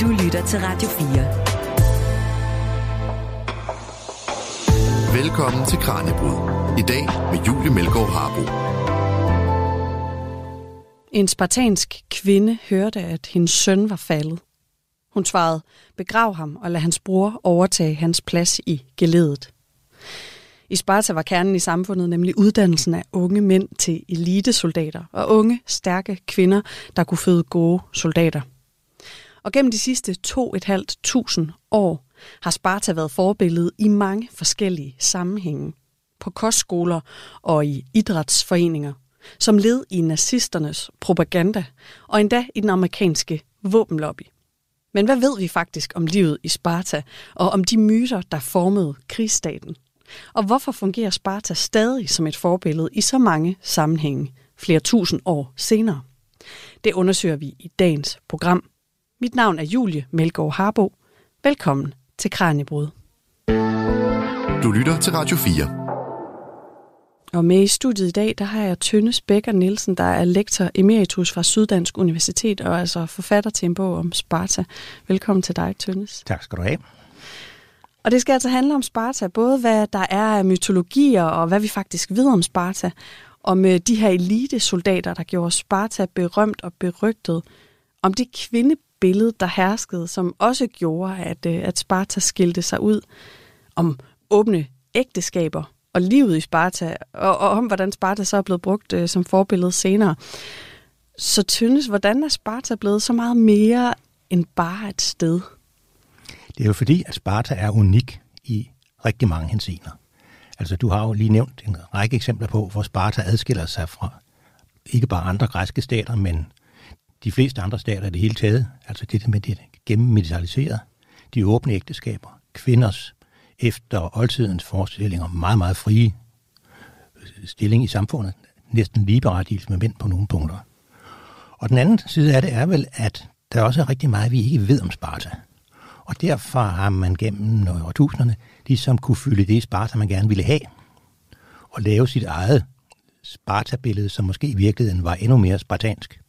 Du lytter til Radio 4. Velkommen til Kranjebrud. I dag med Julie Melgaard Harbo. En spartansk kvinde hørte, at hendes søn var faldet. Hun svarede, begrav ham og lad hans bror overtage hans plads i geledet. I Sparta var kernen i samfundet nemlig uddannelsen af unge mænd til elitesoldater og unge, stærke kvinder, der kunne føde gode soldater. Og gennem de sidste to et halvt tusind år har Sparta været forbillede i mange forskellige sammenhænge. På kostskoler og i idrætsforeninger, som led i nazisternes propaganda og endda i den amerikanske våbenlobby. Men hvad ved vi faktisk om livet i Sparta og om de myter, der formede krigsstaten? Og hvorfor fungerer Sparta stadig som et forbillede i så mange sammenhænge flere tusind år senere? Det undersøger vi i dagens program. Mit navn er Julie Melgaard Harbo. Velkommen til Kranjebrud. Du lytter til Radio 4. Og med i studiet i dag, der har jeg Tønnes Bækker Nielsen, der er lektor emeritus fra Syddansk Universitet og altså forfatter til en bog om Sparta. Velkommen til dig, Tønnes. Tak skal du have. Og det skal altså handle om Sparta, både hvad der er af mytologier og hvad vi faktisk ved om Sparta, om de her elitesoldater, der gjorde Sparta berømt og berygtet, om det billede, der herskede, som også gjorde, at, øh, at Sparta skilte sig ud, om åbne ægteskaber og livet i Sparta, og, og om hvordan Sparta så er blevet brugt øh, som forbillede senere. Så Tyndes, hvordan er Sparta blevet så meget mere end bare et sted? Det er jo fordi, at Sparta er unik i rigtig mange hensener. Altså, du har jo lige nævnt en række eksempler på, hvor Sparta adskiller sig fra ikke bare andre græske stater, men de fleste andre stater i det hele taget. Altså det med det gennemmilitariserede, de åbne ægteskaber, kvinders efter oldtidens forestillinger meget, meget frie stilling i samfundet, næsten ligeberettigelse med mænd på nogle punkter. Og den anden side af det er vel, at der også er rigtig meget, vi ikke ved om Sparta. Og derfor har man gennem årtusinderne ligesom kunne fylde det Sparta, man gerne ville have, og lave sit eget Sparta-billede, som måske i virkeligheden var endnu mere spartansk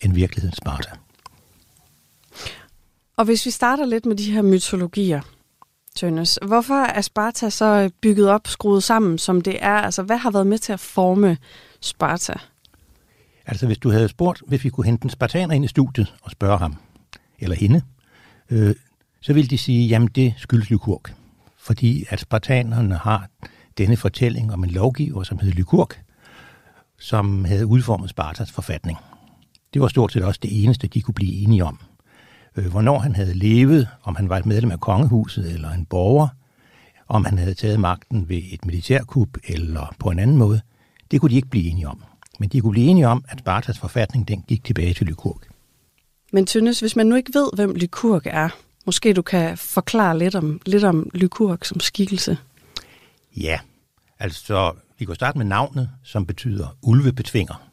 end virkelighedens Sparta. Og hvis vi starter lidt med de her mytologier, Tønnes, hvorfor er Sparta så bygget op, skruet sammen, som det er? Altså, hvad har været med til at forme Sparta? Altså, hvis du havde spurgt, hvis vi kunne hente en spartaner ind i studiet og spørge ham, eller hende, øh, så vil de sige, jamen det skyldes Lykurg. Fordi at spartanerne har denne fortælling om en lovgiver, som hed Lykurg, som havde udformet Spartas forfatning. Det var stort set også det eneste, de kunne blive enige om. Øh, hvornår han havde levet, om han var et medlem af kongehuset eller en borger, om han havde taget magten ved et militærkup eller på en anden måde, det kunne de ikke blive enige om. Men de kunne blive enige om, at Spartas forfatning den gik tilbage til Lykurg. Men Tynnes, hvis man nu ikke ved, hvem Lykurg er, Måske du kan forklare lidt om, lidt om Lykurg som skikkelse. Ja, altså vi kan starte med navnet, som betyder ulvebetvinger.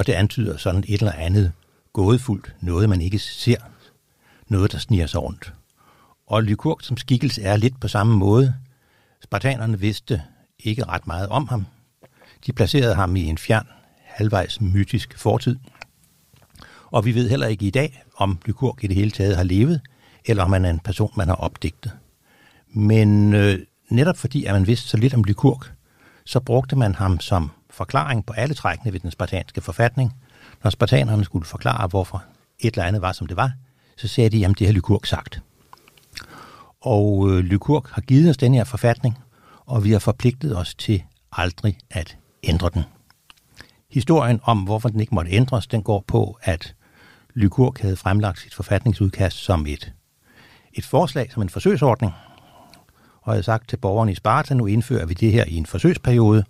Og det antyder sådan et eller andet gådefuldt, noget man ikke ser, noget der sniger sig rundt. Og Lykurg som skikkelse er lidt på samme måde. Spartanerne vidste ikke ret meget om ham. De placerede ham i en fjern, halvvejs mytisk fortid. Og vi ved heller ikke i dag, om Lykurg i det hele taget har levet, eller om han er en person, man har opdigtet. Men øh, netop fordi, at man vidste så lidt om Lykurg, så brugte man ham som forklaring på alle trækkene ved den spartanske forfatning. Når spartanerne skulle forklare, hvorfor et eller andet var, som det var, så sagde de, jamen det har Lykurg sagt. Og øh, Lykurg har givet os den her forfatning, og vi har forpligtet os til aldrig at ændre den. Historien om, hvorfor den ikke måtte ændres, den går på, at Lykurg havde fremlagt sit forfatningsudkast som et et forslag som en forsøgsordning, og jeg sagt til borgerne i Sparta, nu indfører vi det her i en forsøgsperiode,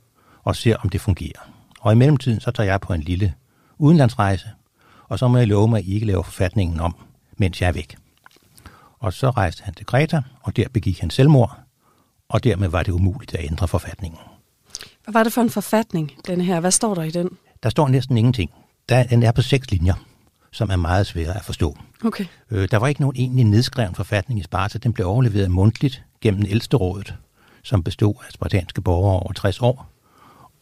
og ser, om det fungerer. Og i mellemtiden, så tager jeg på en lille udenlandsrejse, og så må jeg love mig, at I ikke laver forfatningen om, mens jeg er væk. Og så rejste han til Kreta, og der begik han selvmord, og dermed var det umuligt at ændre forfatningen. Hvad var det for en forfatning, den her? Hvad står der i den? Der står næsten ingenting. Der, den er på seks linjer som er meget svære at forstå. Okay. Øh, der var ikke nogen egentlig nedskreven forfatning i Sparta. Den blev overleveret mundtligt gennem ældsterådet, som bestod af spartanske borgere over 60 år.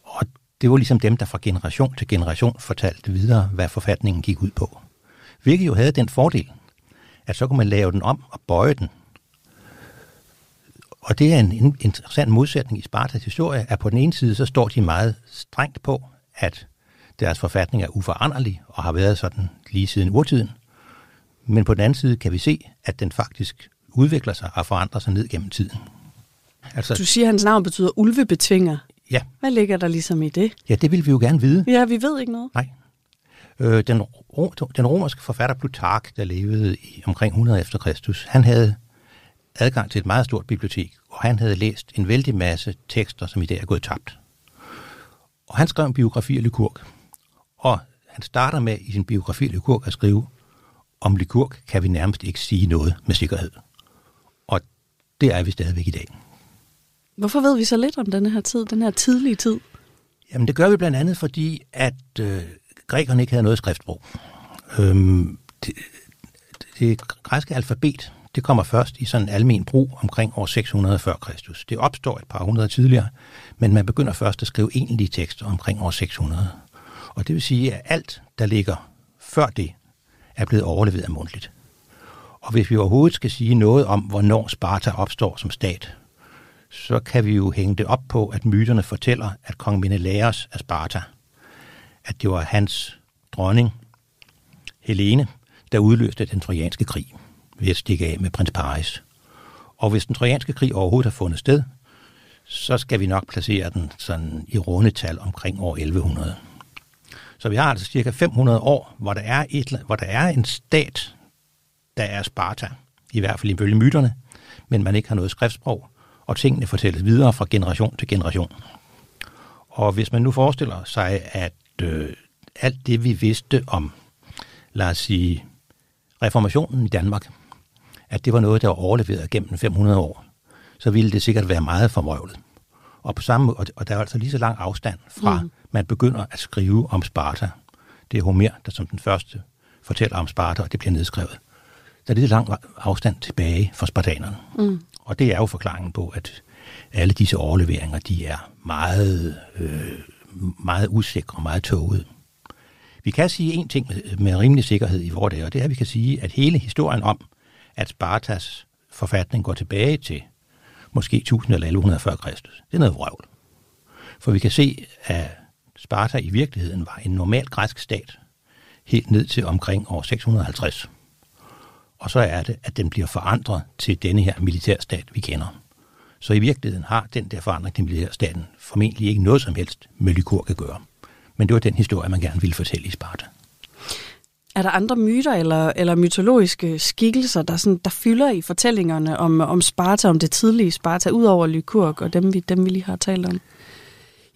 Og det var ligesom dem, der fra generation til generation fortalte videre, hvad forfatningen gik ud på. Hvilket jo havde den fordel, at så kunne man lave den om og bøje den. Og det er en interessant modsætning i Spartas historie, at på den ene side, så står de meget strengt på, at deres forfatning er uforanderlig og har været sådan lige siden urtiden. Men på den anden side kan vi se, at den faktisk udvikler sig og forandrer sig ned gennem tiden. Altså, du siger, at hans navn betyder ulvebetvinger. Ja. Hvad ligger der ligesom i det? Ja, det vil vi jo gerne vide. Ja, vi ved ikke noget. Nej. Øh, den, den romerske forfatter Plutark, der levede i omkring 100 efter Kristus, han havde adgang til et meget stort bibliotek, og han havde læst en vældig masse tekster, som i dag er gået tabt. Og han skrev en biografi af Lykurg. Og han starter med i sin biografi af Lykurg at skrive, om Lykurg kan vi nærmest ikke sige noget med sikkerhed. Og det er vi stadigvæk i dag. Hvorfor ved vi så lidt om den her tid, den her tidlige tid? Jamen det gør vi blandt andet, fordi at øh, grækerne ikke havde noget skriftsprog. Øhm, det, det græske alfabet, det kommer først i sådan en almen brug omkring år 600 før Kristus. Det opstår et par hundrede tidligere, men man begynder først at skrive egentlige tekster omkring år 600. Og det vil sige, at alt, der ligger før det, er blevet overleveret mundtligt. Og hvis vi overhovedet skal sige noget om, hvornår Sparta opstår som stat, så kan vi jo hænge det op på, at myterne fortæller, at kong Menelaos af Sparta, at det var hans dronning, Helene, der udløste den trojanske krig ved at stikke af med prins Paris. Og hvis den trojanske krig overhovedet har fundet sted, så skal vi nok placere den sådan i rundetal omkring år 1100. Så vi har altså cirka 500 år, hvor der er, et, hvor der er en stat, der er Sparta, i hvert fald ifølge myterne, men man ikke har noget skriftsprog, og tingene fortælles videre fra generation til generation. Og hvis man nu forestiller sig, at øh, alt det, vi vidste om, lad os sige, reformationen i Danmark, at det var noget, der var overleveret gennem 500 år, så ville det sikkert være meget formøvlet. Og, på samme, og der er altså lige så lang afstand fra, mm. man begynder at skrive om Sparta. Det er Homer, der som den første fortæller om Sparta, og det bliver nedskrevet. Der er lige så lang afstand tilbage for spartanerne. Mm. Og det er jo forklaringen på, at alle disse overleveringer, de er meget, øh, meget usikre og meget tåget. Vi kan sige en ting med, med rimelig sikkerhed i vores dag, og det er, at vi kan sige, at hele historien om, at Spartas forfatning går tilbage til måske 1000 eller 1100 før Kristus. Det er noget vrøvl. For vi kan se, at Sparta i virkeligheden var en normal græsk stat, helt ned til omkring år 650. Og så er det, at den bliver forandret til denne her militærstat, vi kender. Så i virkeligheden har den der forandring til militærstaten formentlig ikke noget som helst med at gøre. Men det var den historie, man gerne ville fortælle i Sparta. Er der andre myter eller, eller mytologiske skikkelser, der, sådan, der fylder i fortællingerne om, om Sparta, om det tidlige Sparta, ud over Lykurg og dem vi, dem, vi lige har talt om?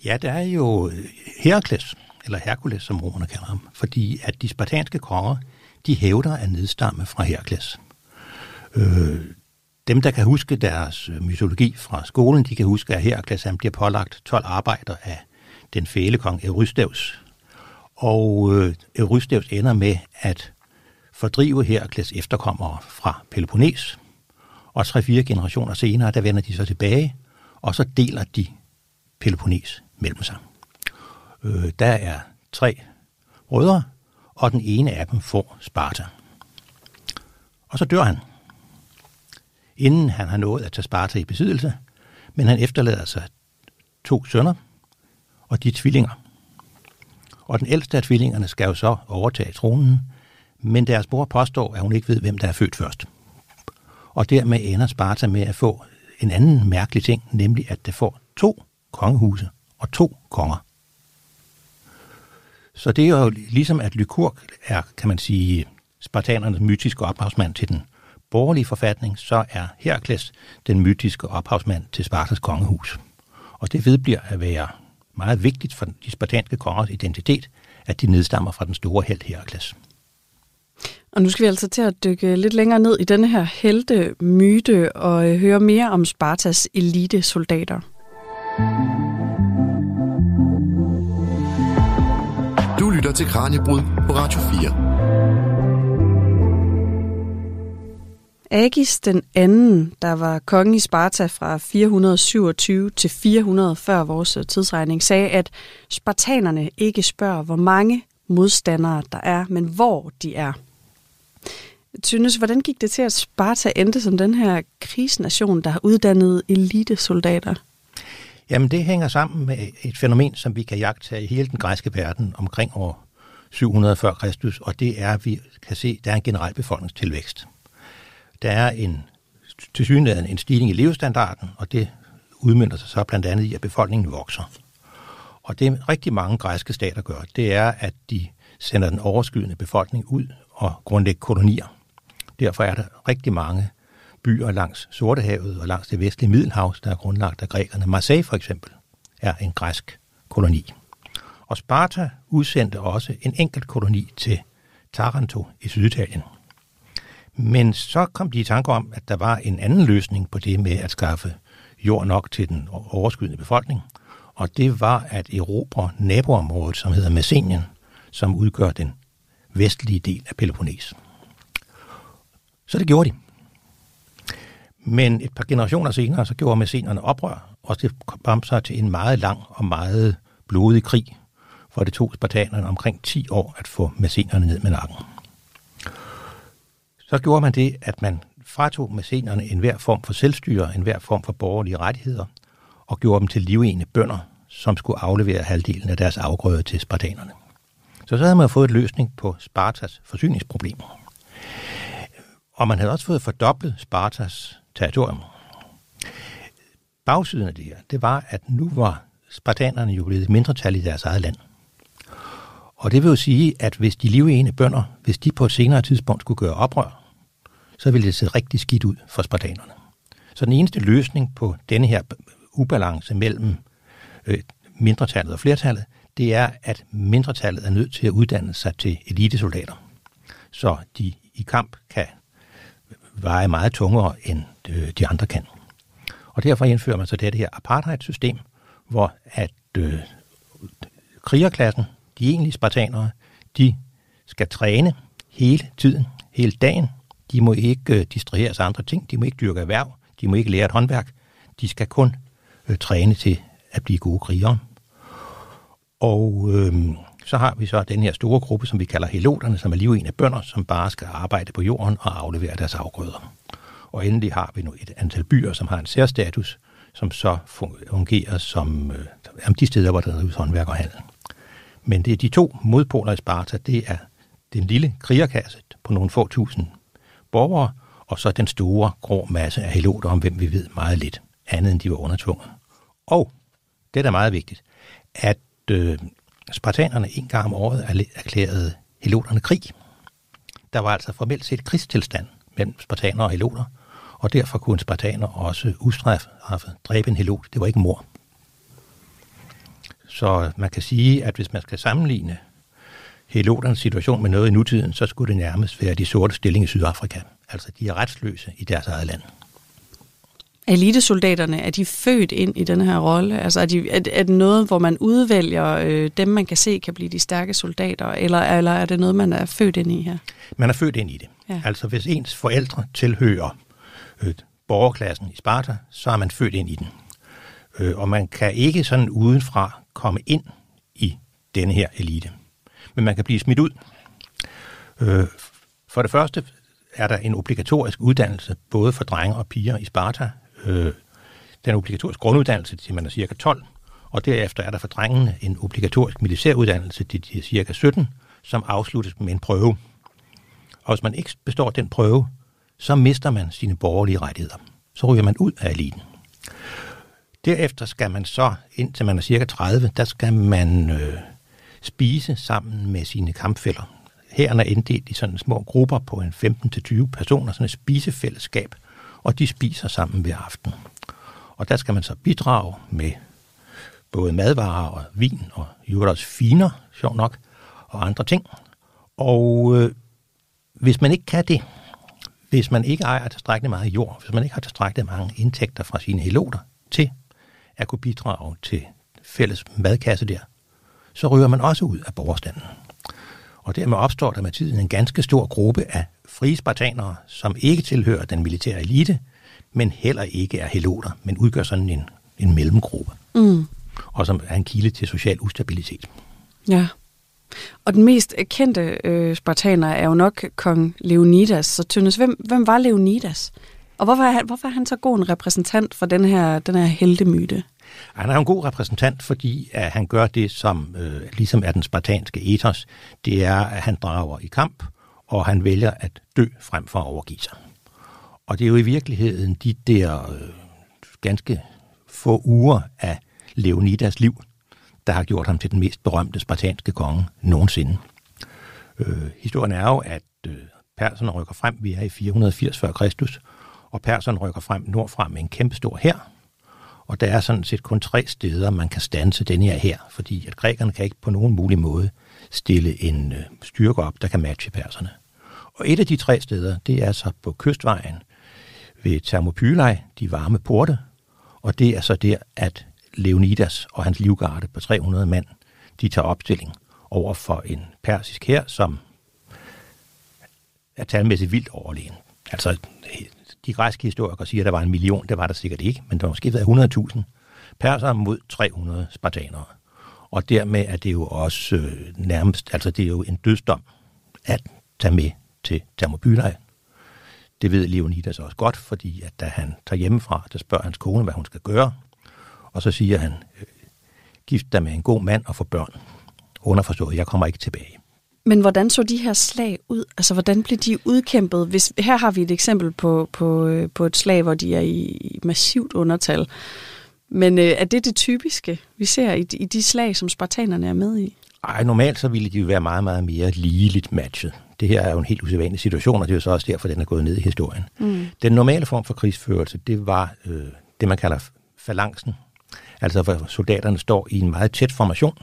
Ja, der er jo Herakles, eller Herkules, som romerne kalder ham, fordi at de spartanske konger, de hævder at nedstamme fra Herakles. Øh, dem, der kan huske deres øh, mytologi fra skolen, de kan huske, at Herakles han bliver pålagt 12 arbejder af den fæle kong Eurystheus, og øh, Eurystheus ender med at fordrive Herakles efterkommere fra Peloponnes. Og tre-fire generationer senere, der vender de så tilbage, og så deler de Peloponnes mellem sig. Øh, der er tre brødre, og den ene af dem får Sparta. Og så dør han, inden han har nået at tage Sparta i besiddelse, men han efterlader sig to sønner, og de er tvillinger. Og den ældste af tvillingerne skal jo så overtage tronen, men deres mor påstår, at hun ikke ved, hvem der er født først. Og dermed ender Sparta med at få en anden mærkelig ting, nemlig at det får to kongehuse og to konger. Så det er jo ligesom, at Lykurg er, kan man sige, spartanernes mytiske ophavsmand til den borgerlige forfatning, så er Herakles den mytiske ophavsmand til Spartas kongehus. Og det vedbliver at være meget vigtigt for de spartanske kongers identitet, at de nedstammer fra den store held Herakles. Og nu skal vi altså til at dykke lidt længere ned i denne her helte myte og øh, høre mere om Spartas elite soldater. Mm. Til Kranjebrud på Radio 4. Agis den anden, der var konge i Sparta fra 427 til 400 før vores øh, tidsregning, sagde, at spartanerne ikke spørger, hvor mange modstandere der er, men hvor de er. Synes, hvordan gik det til, at Sparta endte som den her krigsnation, der har uddannet elitesoldater? Jamen, det hænger sammen med et fænomen, som vi kan jagte i hele den græske verden omkring år 700 før Kristus, og det er, at vi kan se, at der er en generel befolkningstilvækst. Der er en til synligheden en stigning i levestandarden, og det udmyndter sig så blandt andet i, at befolkningen vokser. Og det rigtig mange græske stater gør, det er, at de sender den overskydende befolkning ud og grundlægger kolonier. Derfor er der rigtig mange byer langs Sortehavet og langs det vestlige Middelhav, der er grundlagt af grækerne. Marseille for eksempel er en græsk koloni. Og Sparta udsendte også en enkelt koloni til Taranto i Syditalien. Men så kom de i tanke om, at der var en anden løsning på det med at skaffe jord nok til den overskydende befolkning, og det var at erobre naboområdet, som hedder Messenien, som udgør den vestlige del af Peloponnes. Så det gjorde de. Men et par generationer senere, så gjorde messenerne oprør, og det kom sig til en meget lang og meget blodig krig, for det tog spartanerne omkring 10 år at få messenerne ned med nakken. Så gjorde man det, at man fratog messenerne enhver form for selvstyre, enhver form for borgerlige rettigheder, og gjorde dem til livene bønder, som skulle aflevere halvdelen af deres afgrøder til spartanerne. Så så havde man fået et løsning på Spartas forsyningsproblemer. Og man havde også fået fordoblet Spartas territorium. Bagsiden af det her, det var, at nu var spartanerne jo blevet mindretal i deres eget land. Og det vil jo sige, at hvis de livene bønder, hvis de på et senere tidspunkt skulle gøre oprør, så ville det se rigtig skidt ud for spartanerne. Så den eneste løsning på denne her ubalance mellem øh, mindretallet og flertallet, det er, at mindretallet er nødt til at uddanne sig til elitesoldater, så de i kamp kan veje meget tungere, end øh, de andre kan. Og derfor indfører man så det her apartheid-system, hvor at øh, krigerklassen, de egentlige spartanere, de skal træne hele tiden, hele dagen. De må ikke øh, distraheres af andre ting, de må ikke dyrke erhverv, de må ikke lære et håndværk. De skal kun øh, træne til at blive gode krigere. Og øh, så har vi så den her store gruppe, som vi kalder heloterne, som er livene bønder, som bare skal arbejde på jorden og aflevere deres afgrøder. Og endelig har vi nu et antal byer, som har en særstatus, som så fungerer som øh, de steder, hvor der drives håndværk og handel. Men det er de to modpoler i Sparta, det er den lille krigerkasse på nogle få tusind borgere, og så den store grå masse af heloter, om hvem vi ved meget lidt, andet end de var undertvunget. Og, det er da meget vigtigt, at øh, spartanerne en gang om året erklærede heloterne krig. Der var altså formelt set krigstilstand mellem spartanere og heloter, og derfor kunne en spartaner også ustraffet dræbe en helot. Det var ikke mor. Så man kan sige, at hvis man skal sammenligne heloternes situation med noget i nutiden, så skulle det nærmest være de sorte stilling i Sydafrika. Altså, de er retsløse i deres eget land elitesoldaterne, er de født ind i den her rolle? Altså er, de, er, er det noget, hvor man udvælger øh, dem, man kan se kan blive de stærke soldater, eller, eller er det noget, man er født ind i her? Man er født ind i det. Ja. Altså hvis ens forældre tilhører øh, borgerklassen i Sparta, så er man født ind i den. Øh, og man kan ikke sådan udenfra komme ind i denne her elite. Men man kan blive smidt ud. Øh, for det første er der en obligatorisk uddannelse, både for drenge og piger i Sparta, øh, den obligatoriske grunduddannelse til man er cirka 12, og derefter er der for drengene en obligatorisk militæruddannelse til de er cirka 17, som afsluttes med en prøve. Og hvis man ikke består den prøve, så mister man sine borgerlige rettigheder. Så ryger man ud af eliten. Derefter skal man så, indtil man er cirka 30, der skal man øh, spise sammen med sine kampfælder. Her er inddelt i sådan små grupper på en 15-20 personer, sådan et spisefællesskab, og de spiser sammen ved aften. Og der skal man så bidrage med både madvarer og vin og jo finer, sjov nok, og andre ting. Og øh, hvis man ikke kan det, hvis man ikke ejer tilstrækkeligt meget jord, hvis man ikke har tilstrækkeligt mange indtægter fra sine heloter til at kunne bidrage til fælles madkasse der, så ryger man også ud af borgerstanden. Og dermed opstår der med tiden en ganske stor gruppe af frie spartanere, som ikke tilhører den militære elite, men heller ikke er heloter, men udgør sådan en, en mellemgruppe. Mm. Og som er en kilde til social ustabilitet. Ja. Og den mest kendte øh, spartaner er jo nok kong Leonidas. Så Tønnes, hvem, hvem var Leonidas? Og hvorfor er, han, hvorfor er han så god en repræsentant for den her, den her heldemyte? Han er en god repræsentant, fordi at han gør det, som øh, ligesom er den spartanske ethos. Det er, at han drager i kamp, og han vælger at dø frem for at overgive sig. Og det er jo i virkeligheden de der øh, ganske få uger af Leonidas liv, der har gjort ham til den mest berømte spartanske konge nogensinde. Øh, historien er jo, at øh, perserne rykker frem, vi er i 480 f.Kr., og perserne rykker frem nordfra med en kæmpe stor hær, og der er sådan set kun tre steder, man kan stanse denne her her, fordi at grækerne kan ikke på nogen mulig måde stille en øh, styrke op, der kan matche perserne. Og et af de tre steder, det er så på kystvejen ved Thermopylae, de varme porte, og det er så der, at Leonidas og hans livgarde på 300 mand, de tager opstilling over for en persisk her, som er talmæssigt vildt overlegen. Altså, de græske historikere siger, at der var en million. Det var der sikkert ikke, men der var måske været 100.000 persere mod 300 spartanere. Og dermed er det jo også øh, nærmest, altså det er jo en dødsdom at tage med til Thermopylae. Det ved Leonidas også godt, fordi at da han tager hjemmefra, der spørger hans kone, hvad hun skal gøre. Og så siger han, øh, gift dig med en god mand og få børn. Underforstået, jeg kommer ikke tilbage. Men hvordan så de her slag ud? Altså, hvordan blev de udkæmpet? Hvis, her har vi et eksempel på, på, øh, på et slag, hvor de er i massivt undertal. Men øh, er det det typiske, vi ser i, i de slag, som spartanerne er med i? Ej, normalt så ville de jo være meget, meget mere ligeligt matchet. Det her er jo en helt usædvanlig situation, og det er jo så også derfor, den er gået ned i historien. Mm. Den normale form for krigsførelse, det var øh, det, man kalder falanksen. Altså, hvor soldaterne står i en meget tæt formation,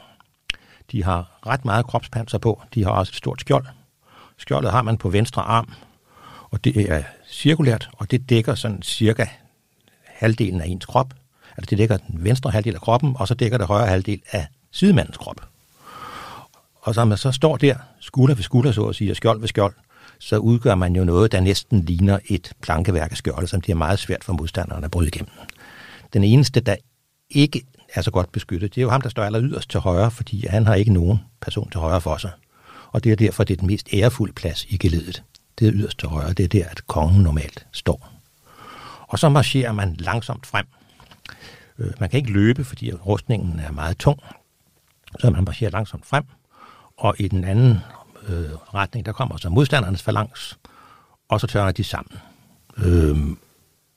de har ret meget kropspanser på. De har også et stort skjold. Skjoldet har man på venstre arm, og det er cirkulært, og det dækker sådan cirka halvdelen af ens krop. Altså det dækker den venstre halvdel af kroppen, og så dækker det højre halvdel af sidemandens krop. Og så man så står der, skulder ved skulder, så at sige, og skjold ved skjold, så udgør man jo noget, der næsten ligner et plankeværk af skjold, som det er meget svært for modstanderne at bryde igennem. Den eneste, der ikke er så godt beskyttet. Det er jo ham, der står aller yderst til højre, fordi han har ikke nogen person til højre for sig. Og det er derfor, det er den mest ærefulde plads i geledet. Det er yderst til højre, det er der, at kongen normalt står. Og så marcherer man langsomt frem. Øh, man kan ikke løbe, fordi rustningen er meget tung, så man marcherer langsomt frem. Og i den anden øh, retning, der kommer så modstandernes falangs, og så tørner de sammen. Øh,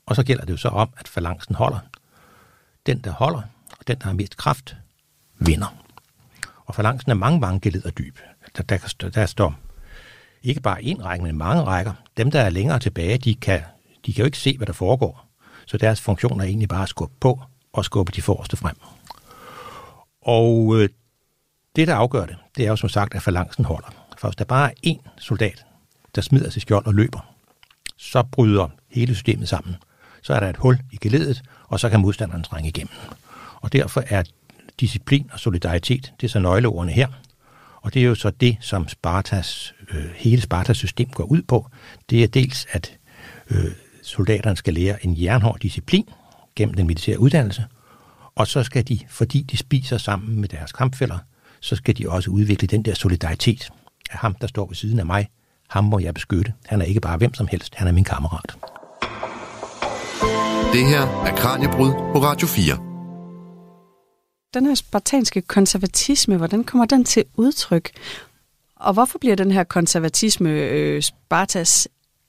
og så gælder det jo så om, at falangsen holder. Den, der holder, og den, der har mest kraft, vinder. Og falancen er mange, mange geleder dyb. Der, der, der står ikke bare en række, men mange rækker. Dem, der er længere tilbage, de kan, de kan jo ikke se, hvad der foregår. Så deres funktion er egentlig bare at skubbe på og skubbe de forreste frem. Og øh, det, der afgør det, det er jo som sagt, at falancen holder. For hvis der bare er én soldat, der smider sig skjold og løber, så bryder hele systemet sammen. Så er der et hul i geledet, og så kan modstanderen trænge igennem. Og derfor er disciplin og solidaritet, det er så nøgleordene her. Og det er jo så det, som Spartas, øh, hele Spartas system går ud på. Det er dels, at øh, soldaterne skal lære en jernhård disciplin gennem den militære uddannelse, og så skal de, fordi de spiser sammen med deres kampfælder, så skal de også udvikle den der solidaritet af ham, der står ved siden af mig. Ham må jeg beskytte. Han er ikke bare hvem som helst, han er min kammerat. Det her er Kranjebrud på Radio 4 den her spartanske konservatisme, hvordan kommer den til udtryk? Og hvorfor bliver den her konservatisme øh, Spartas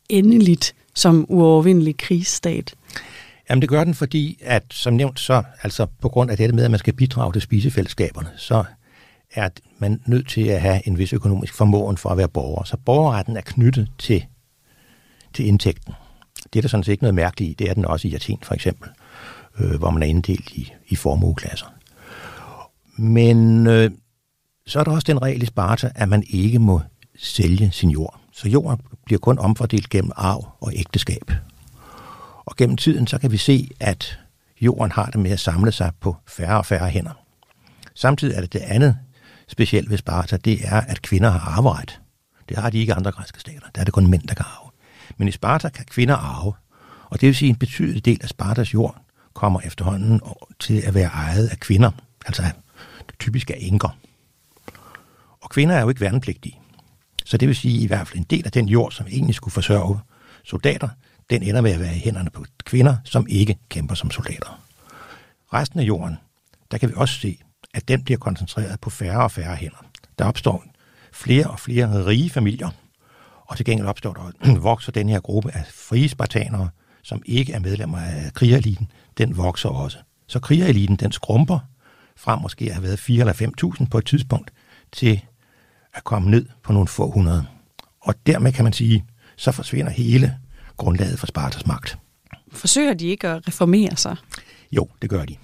endeligt som uovervindelig krigsstat? Jamen det gør den, fordi at som nævnt så, altså på grund af det med, at man skal bidrage til spisefællesskaberne, så er man nødt til at have en vis økonomisk formåen for at være borger. Så borgerretten er knyttet til, til indtægten. Det er der sådan set ikke noget mærkeligt i. Det er den også i Athen for eksempel, øh, hvor man er inddelt i, i formueklasser. Men øh, så er der også den regel i Sparta, at man ikke må sælge sin jord. Så jorden bliver kun omfordelt gennem arv og ægteskab. Og gennem tiden så kan vi se, at jorden har det med at samle sig på færre og færre hænder. Samtidig er det det andet specielt ved Sparta, det er, at kvinder har arveret. Det har de ikke andre græske stater. Der er det kun mænd, der kan arve. Men i Sparta kan kvinder arve. Og det vil sige, at en betydelig del af Spartas jord kommer efterhånden til at være ejet af kvinder. Altså typisk er enker. Og kvinder er jo ikke værnepligtige. Så det vil sige, at i hvert fald en del af den jord, som egentlig skulle forsørge soldater, den ender med at være i hænderne på kvinder, som ikke kæmper som soldater. Resten af jorden, der kan vi også se, at den bliver koncentreret på færre og færre hænder. Der opstår flere og flere rige familier, og til gengæld opstår der, vokser den her gruppe af frie spartanere, som ikke er medlemmer af krigereliten, den vokser også. Så krigereliten, den skrumper fra måske at have været 4 eller 5.000 på et tidspunkt, til at komme ned på nogle få hundrede. Og dermed kan man sige, så forsvinder hele grundlaget for Spartas magt. Forsøger de ikke at reformere sig? Jo, det gør de.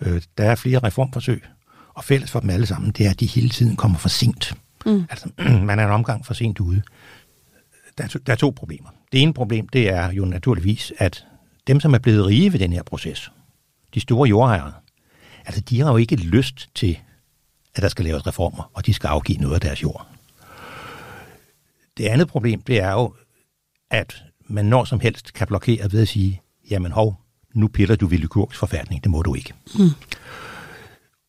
Øh, der er flere reformforsøg, og fælles for dem alle sammen, det er, at de hele tiden kommer for sent. Mm. Altså, man er en omgang for sent ude. Der er, to, der er to problemer. Det ene problem, det er jo naturligvis, at dem, som er blevet rige ved den her proces, de store jordejere, altså de har jo ikke lyst til, at der skal laves reformer, og de skal afgive noget af deres jord. Det andet problem, det er jo, at man når som helst kan blokere ved at sige, jamen hov, nu piller du ved Lykurgs forfatning, det må du ikke. Mm.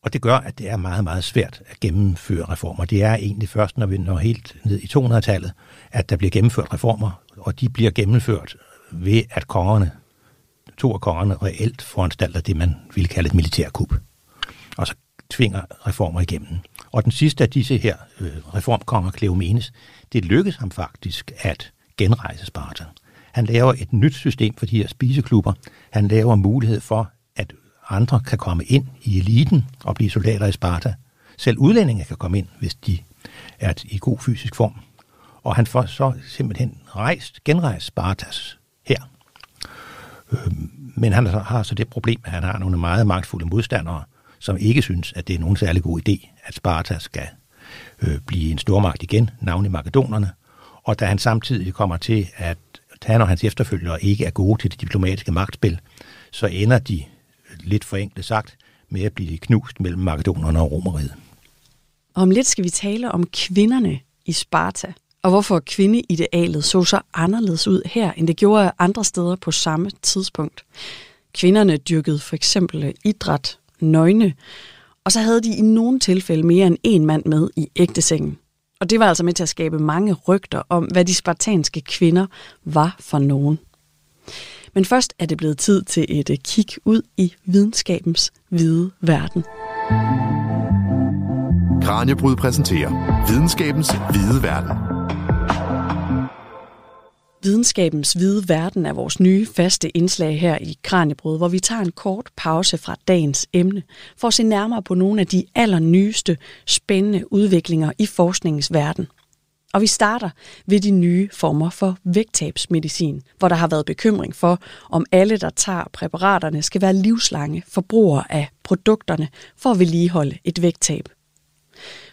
Og det gør, at det er meget, meget svært at gennemføre reformer. Det er egentlig først, når vi når helt ned i 200-tallet, at der bliver gennemført reformer, og de bliver gennemført ved, at kongerne, to af kongerne reelt foranstalter det, man ville kalde et militærkup. Og så tvinger reformer igennem. Og den sidste af disse her øh, reformkonger, Kleomenes, det lykkedes ham faktisk at genrejse Sparta. Han laver et nyt system for de her spiseklubber. Han laver mulighed for, andre kan komme ind i eliten og blive soldater i Sparta. Selv udlændinge kan komme ind, hvis de er i god fysisk form. Og han får så simpelthen rejst, genrejst Spartas her. Øhm, men han har så det problem, at han har nogle meget magtfulde modstandere, som ikke synes, at det er nogen særlig god idé, at Sparta skal øh, blive en stormagt igen, navnlig makedonerne. Og da han samtidig kommer til, at han og hans efterfølgere ikke er gode til det diplomatiske magtspil, så ender de, lidt forenklet sagt, med at blive knust mellem makedonerne og romeriet. Om lidt skal vi tale om kvinderne i Sparta, og hvorfor kvindeidealet så så anderledes ud her, end det gjorde andre steder på samme tidspunkt. Kvinderne dyrkede for eksempel idræt nøgne, og så havde de i nogle tilfælde mere end en mand med i ægtesengen. Og det var altså med til at skabe mange rygter om, hvad de spartanske kvinder var for nogen. Men først er det blevet tid til et kig ud i videnskabens hvide verden. Kranjebrud præsenterer Videnskabens hvide verden. Videnskabens hvide verden er vores nye faste indslag her i Kranjebrud, hvor vi tager en kort pause fra dagens emne for at se nærmere på nogle af de allernyeste spændende udviklinger i forskningens verden. Og vi starter ved de nye former for vægttabsmedicin, hvor der har været bekymring for, om alle, der tager præparaterne, skal være livslange forbrugere af produkterne for at vedligeholde et vægttab.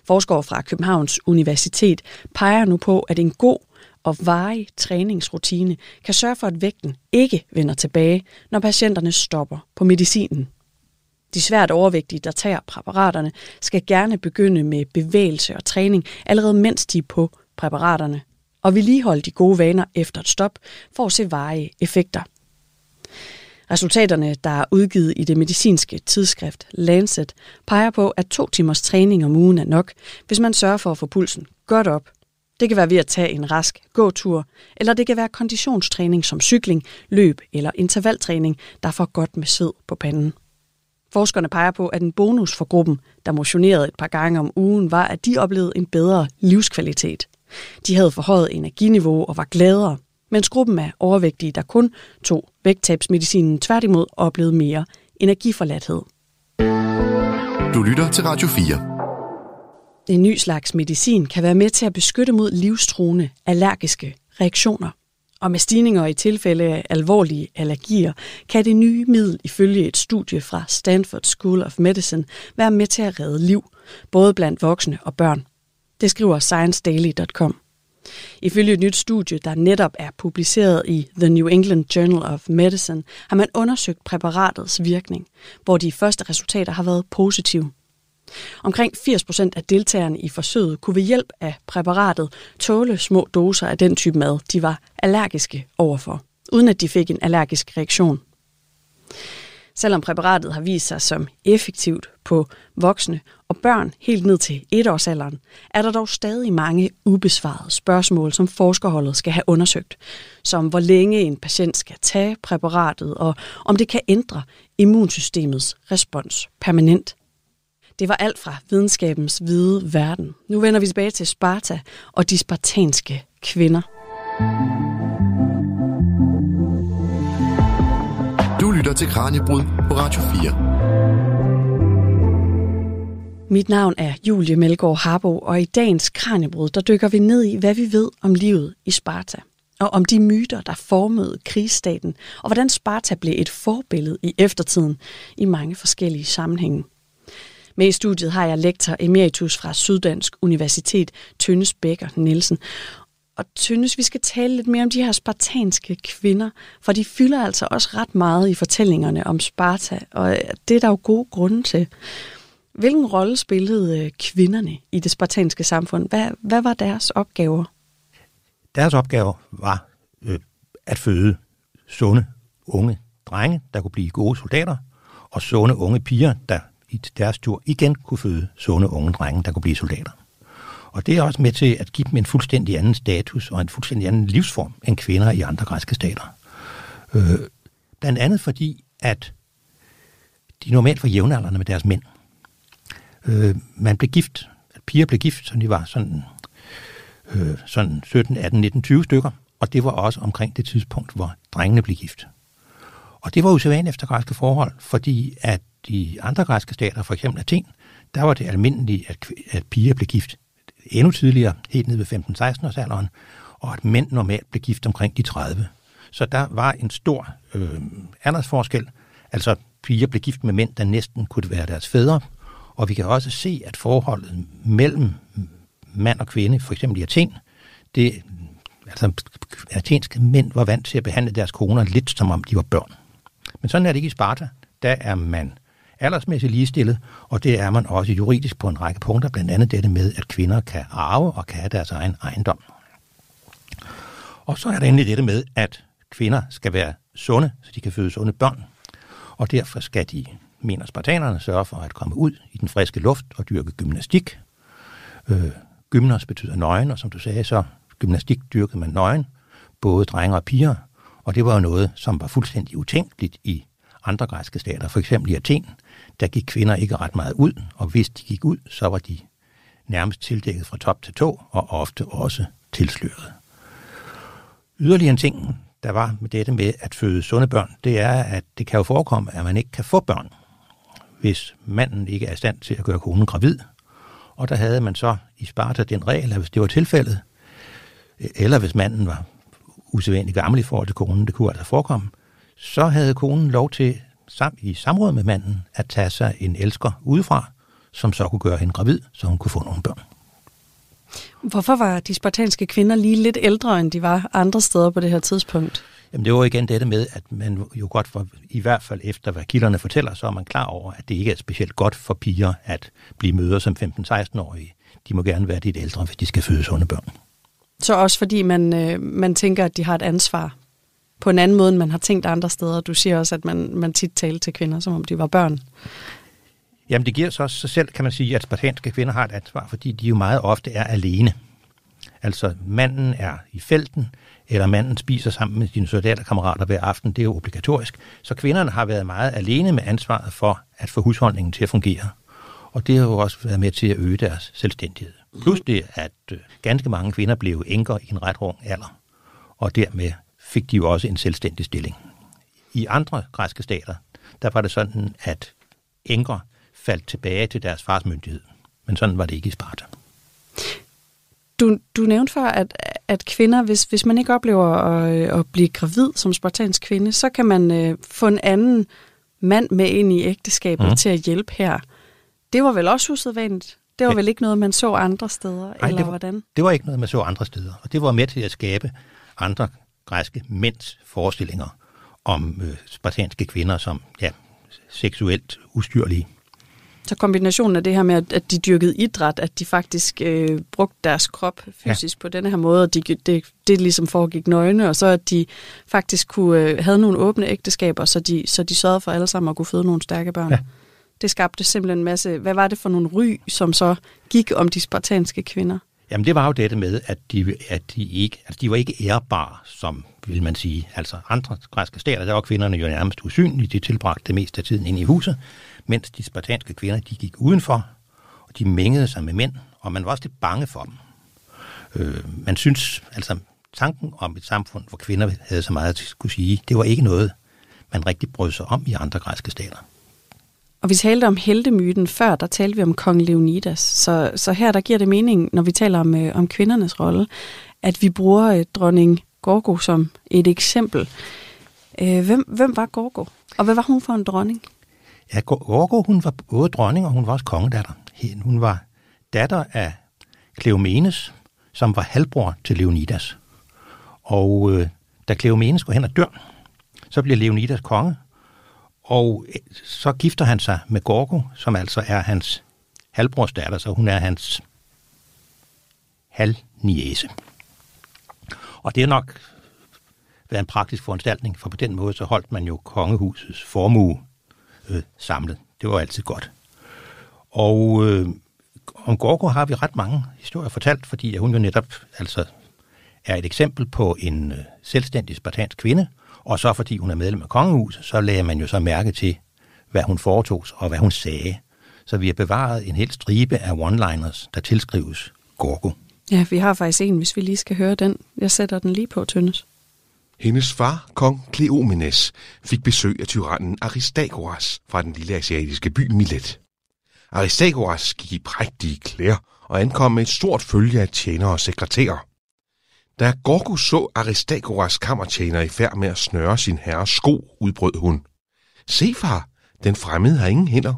Forskere fra Københavns Universitet peger nu på, at en god og varig træningsrutine kan sørge for, at vægten ikke vender tilbage, når patienterne stopper på medicinen. De svært overvægtige, der tager præparaterne, skal gerne begynde med bevægelse og træning allerede mens de er på præparaterne, og vedligeholde de gode vaner efter et stop for at se varige effekter. Resultaterne, der er udgivet i det medicinske tidsskrift Lancet, peger på, at to timers træning om ugen er nok, hvis man sørger for at få pulsen godt op det kan være ved at tage en rask gåtur, eller det kan være konditionstræning som cykling, løb eller intervaltræning, der får godt med sved på panden. Forskerne peger på, at en bonus for gruppen, der motionerede et par gange om ugen, var, at de oplevede en bedre livskvalitet. De havde forhøjet energiniveau og var gladere, mens gruppen af overvægtige, der kun tog vægttabsmedicinen tværtimod, oplevede mere energiforladthed. Du lytter til Radio 4. En ny slags medicin kan være med til at beskytte mod livstruende allergiske reaktioner. Og med stigninger i tilfælde af alvorlige allergier, kan det nye middel ifølge et studie fra Stanford School of Medicine være med til at redde liv, både blandt voksne og børn. Det skriver ScienceDaily.com. Ifølge et nyt studie, der netop er publiceret i The New England Journal of Medicine, har man undersøgt præparatets virkning, hvor de første resultater har været positive. Omkring 80% af deltagerne i forsøget kunne ved hjælp af præparatet tåle små doser af den type mad, de var allergiske overfor, uden at de fik en allergisk reaktion. Selvom præparatet har vist sig som effektivt på voksne og børn helt ned til etårsalderen, er der dog stadig mange ubesvarede spørgsmål, som forskerholdet skal have undersøgt, som hvor længe en patient skal tage præparatet, og om det kan ændre immunsystemets respons permanent. Det var alt fra videnskabens hvide verden. Nu vender vi tilbage til Sparta og de spartanske kvinder. Du til Kranjebrud på Radio 4. Mit navn er Julie Melgaard Harbo, og i dagens Kranjebrud, der dykker vi ned i, hvad vi ved om livet i Sparta. Og om de myter, der formede krigsstaten, og hvordan Sparta blev et forbillede i eftertiden i mange forskellige sammenhænge. Med i studiet har jeg lektor emeritus fra Syddansk Universitet, Tønnes Bækker Nielsen. Og synes, vi skal tale lidt mere om de her spartanske kvinder, for de fylder altså også ret meget i fortællingerne om Sparta, og øh, det er der jo gode grunde til. Hvilken rolle spillede øh, kvinderne i det spartanske samfund? Hvad, hvad var deres opgaver? Deres opgave var øh, at føde sunde unge drenge, der kunne blive gode soldater, og sunde unge piger, der i deres tur igen kunne føde sunde unge drenge, der kunne blive soldater. Og det er også med til at give dem en fuldstændig anden status og en fuldstændig anden livsform end kvinder i andre græske stater. Øh, blandt andet fordi, at de normalt var jævnaldrende med deres mænd. Øh, man blev gift, at piger blev gift, så de var sådan, øh, sådan 17, 18, 19, 20 stykker, og det var også omkring det tidspunkt, hvor drengene blev gift. Og det var usædvanligt efter græske forhold, fordi at de andre græske stater, for eksempel Athen, der var det almindeligt, at, at piger blev gift endnu tidligere, helt ned ved 15-16 års alderen, og at mænd normalt blev gift omkring de 30. Så der var en stor øh, aldersforskel. Altså piger blev gift med mænd, der næsten kunne være deres fædre. Og vi kan også se, at forholdet mellem mand og kvinde, for eksempel i Athen, det, altså athenske mænd var vant til at behandle deres koner lidt som om de var børn. Men sådan er det ikke i Sparta. Der er man aldersmæssigt ligestillet, og det er man også juridisk på en række punkter, blandt andet dette med, at kvinder kan arve og kan have deres egen ejendom. Og så er der endelig dette med, at kvinder skal være sunde, så de kan føde sunde børn, og derfor skal de, mener spartanerne, sørge for at komme ud i den friske luft og dyrke gymnastik. Øh, gymnas betyder nøgen, og som du sagde, så gymnastik dyrkede man nøgen, både drenge og piger, og det var jo noget, som var fuldstændig utænkeligt i andre græske stater, for eksempel i Athen, der gik kvinder ikke ret meget ud, og hvis de gik ud, så var de nærmest tildækket fra top til tå, og ofte også tilsløret. Yderligere en ting, der var med dette med at føde sunde børn, det er, at det kan jo forekomme, at man ikke kan få børn, hvis manden ikke er i stand til at gøre konen gravid. Og der havde man så i Sparta den regel, at hvis det var tilfældet, eller hvis manden var usædvanligt gammel i forhold til konen, det kunne altså forekomme, så havde konen lov til i samråd med manden at tage sig en elsker udefra, som så kunne gøre hende gravid, så hun kunne få nogle børn. Hvorfor var de spartanske kvinder lige lidt ældre, end de var andre steder på det her tidspunkt? Jamen det var igen dette med, at man jo godt for, i hvert fald efter hvad kilderne fortæller, så er man klar over, at det ikke er specielt godt for piger at blive møder som 15-16-årige. De må gerne være lidt ældre, hvis de skal føde sunde børn. Så også fordi man, øh, man tænker, at de har et ansvar på en anden måde, end man har tænkt andre steder. Du siger også, at man, man tit talte til kvinder, som om de var børn. Jamen det giver så også sig selv, kan man sige, at spartanske kvinder har et ansvar, fordi de jo meget ofte er alene. Altså manden er i felten, eller manden spiser sammen med sine soldaterkammerater hver aften, det er jo obligatorisk. Så kvinderne har været meget alene med ansvaret for at få husholdningen til at fungere. Og det har jo også været med til at øge deres selvstændighed. Plus det, at øh, ganske mange kvinder blev enker i en ret ung alder, og dermed fik de jo også en selvstændig stilling. I andre græske stater, der var det sådan, at enker faldt tilbage til deres fars myndighed. Men sådan var det ikke i Sparta. Du, du nævnte før, at, at kvinder, hvis, hvis man ikke oplever at, at blive gravid som spartansk kvinde, så kan man øh, få en anden mand med ind i ægteskabet mm. til at hjælpe her. Det var vel også usædvanligt? Det var vel ikke noget, man så andre steder, Nej, eller det var, hvordan? Det var ikke noget, man så andre steder. Og det var med til at skabe andre græske mænds forestillinger om øh, spartanske kvinder som ja, seksuelt ustyrlige. Så kombinationen af det her med, at de dyrkede idræt, at de faktisk øh, brugte deres krop fysisk ja. på denne her måde, og de, det, det ligesom foregik nøgne, og så at de faktisk kunne øh, havde nogle åbne ægteskaber, så de, så de sørgede for alle sammen at kunne føde nogle stærke børn. Ja. Det skabte simpelthen en masse... Hvad var det for nogle ry, som så gik om de spartanske kvinder? Jamen det var jo dette med, at de, at de ikke, altså de var ikke ærbare, som vil man sige. Altså andre græske stater, der var kvinderne jo nærmest usynlige, de tilbragte det meste af tiden inde i huset, mens de spartanske kvinder, de gik udenfor, og de mængede sig med mænd, og man var også lidt bange for dem. Øh, man synes, altså tanken om et samfund, hvor kvinder havde så meget at skulle sige, det var ikke noget, man rigtig brød sig om i andre græske stater. Og vi talte om heltemyten før, der talte vi om kong Leonidas. Så, så her der giver det mening, når vi taler om, øh, om kvindernes rolle, at vi bruger øh, dronning Gorgo som et eksempel. Øh, hvem, hvem var Gorgo? Og hvad var hun for en dronning? Ja, Gorgo, hun var både dronning, og hun var også kongedatter. Hun var datter af Kleomenes, som var halvbror til Leonidas. Og øh, da Kleomenes går hen og dør, så bliver Leonidas konge, og øh, så gifter han sig med Gorgo, som altså er hans halvbrors datter, så hun er hans halvniese. Og det er nok været en praktisk foranstaltning, for på den måde så holdt man jo kongehusets formue øh, samlet. Det var altid godt. Og øh, om Gorgo har vi ret mange historier fortalt, fordi hun jo netop altså er et eksempel på en øh, selvstændig spartansk kvinde, og så fordi hun er medlem af kongehuset, så lagde man jo så mærke til, hvad hun foretog og hvad hun sagde. Så vi har bevaret en hel stribe af one-liners, der tilskrives Gorgo. Ja, vi har faktisk en, hvis vi lige skal høre den. Jeg sætter den lige på, Tønnes. Hendes far, kong Kleomenes, fik besøg af tyrannen Aristagoras fra den lille asiatiske by Milet. Aristagoras gik i prægtige klæder og ankom med et stort følge af tjenere og sekretærer. Da Gorgo så Aristagoras kammertjener i færd med at snøre sin herres sko, udbrød hun. Se, far, den fremmede har ingen hænder.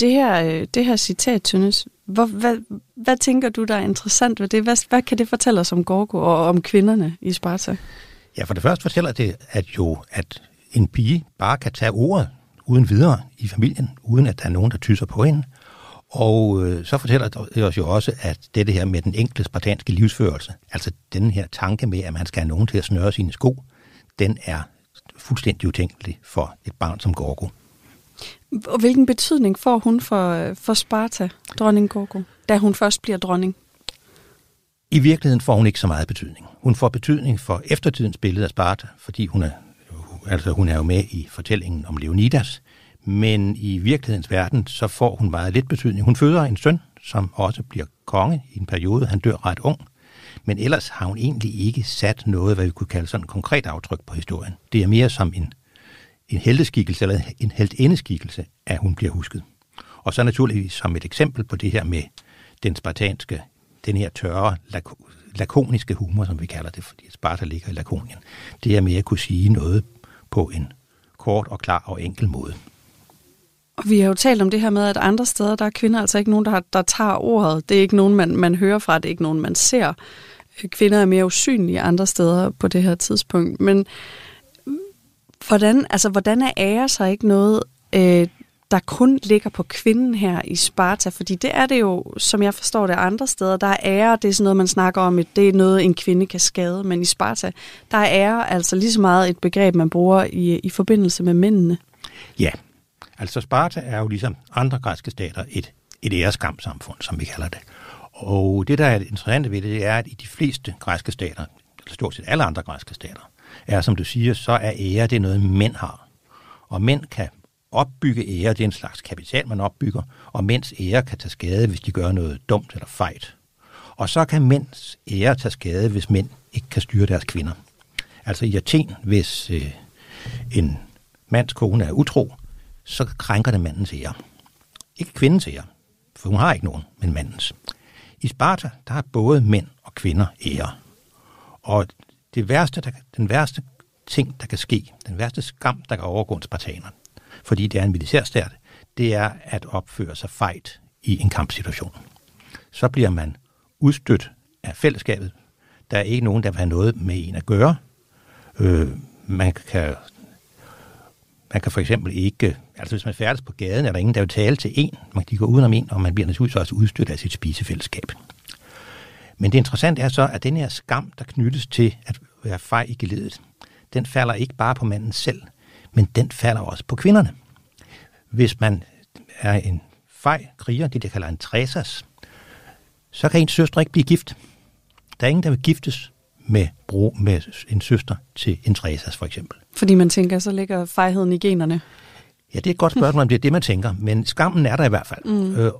Det her, øh, det her citat, Tønnes, hvor, hvad, hvad tænker du, der er interessant ved det? Hvad, hvad kan det fortælle os om Gorgo og om kvinderne i Sparta? Ja, for det første fortæller det, at jo, at en pige bare kan tage ordet uden videre i familien, uden at der er nogen, der tyser på hende. Og øh, så fortæller det os jo også, at det her med den enkelte spartanske livsførelse, altså den her tanke med, at man skal have nogen til at snøre sine sko, den er fuldstændig utænkelig for et barn som Gorgo. Og hvilken betydning får hun for, for Sparta, dronning Gorgo, da hun først bliver dronning? I virkeligheden får hun ikke så meget betydning. Hun får betydning for eftertidens billede af Sparta, fordi hun er, altså hun er jo med i fortællingen om Leonidas, men i virkelighedens verden, så får hun meget lidt betydning. Hun føder en søn, som også bliver konge i en periode. Han dør ret ung. Men ellers har hun egentlig ikke sat noget, hvad vi kunne kalde sådan et konkret aftryk på historien. Det er mere som en, en helteskikkelse eller en heltindeskikkelse, at hun bliver husket. Og så naturligvis som et eksempel på det her med den spartanske, den her tørre, lakoniske humor, som vi kalder det, fordi Sparta ligger i Lakonien. Det er mere at kunne sige noget på en kort og klar og enkel måde. Og vi har jo talt om det her med, at andre steder, der er kvinder altså ikke nogen, der, har, der tager ordet. Det er ikke nogen, man, man hører fra, det er ikke nogen, man ser. Øh, kvinder er mere usynlige andre steder på det her tidspunkt. Men hvordan, altså, hvordan er ære sig ikke noget, øh, der kun ligger på kvinden her i Sparta? Fordi det er det jo, som jeg forstår det, andre steder. Der er ære, det er sådan noget, man snakker om, at det er noget, en kvinde kan skade. Men i Sparta, der er ære altså lige så meget et begreb, man bruger i, i forbindelse med mændene. Ja, Altså Sparta er jo ligesom andre græske stater et, et æreskampsamfund, som vi kalder det. Og det, der er interessant ved det, det er, at i de fleste græske stater, eller stort set alle andre græske stater, er, som du siger, så er ære det er noget, mænd har. Og mænd kan opbygge ære, det er en slags kapital, man opbygger, og mænds ære kan tage skade, hvis de gør noget dumt eller fejt. Og så kan mænds ære tage skade, hvis mænd ikke kan styre deres kvinder. Altså i Athen, hvis øh, en mands kone er utro, så krænker det mandens ære. Ikke kvindens ære, for hun har ikke nogen, men mandens. I Sparta, der har både mænd og kvinder ære. Og det værste, der, den værste ting, der kan ske, den værste skam, der kan overgå en spartaner, fordi det er en militærstat, det er at opføre sig fejt i en kampsituation. Så bliver man udstødt af fællesskabet. Der er ikke nogen, der vil have noget med en at gøre. Øh, man kan man kan for eksempel ikke, altså hvis man færdes på gaden, er der ingen, der vil tale til en. Man kan gå udenom en, og man bliver naturligvis også udstødt af sit spisefællesskab. Men det interessante er så, at den her skam, der knyttes til at være fej i geledet, den falder ikke bare på manden selv, men den falder også på kvinderne. Hvis man er en fej kriger, det der kalder en træsas, så kan ens søster ikke blive gift. Der er ingen, der vil giftes med, bro, med en søster til en træsas for eksempel. Fordi man tænker, så ligger fejheden i generne. Ja, det er et godt spørgsmål, om det er det, man tænker, men skammen er der i hvert fald. Mm. Øh,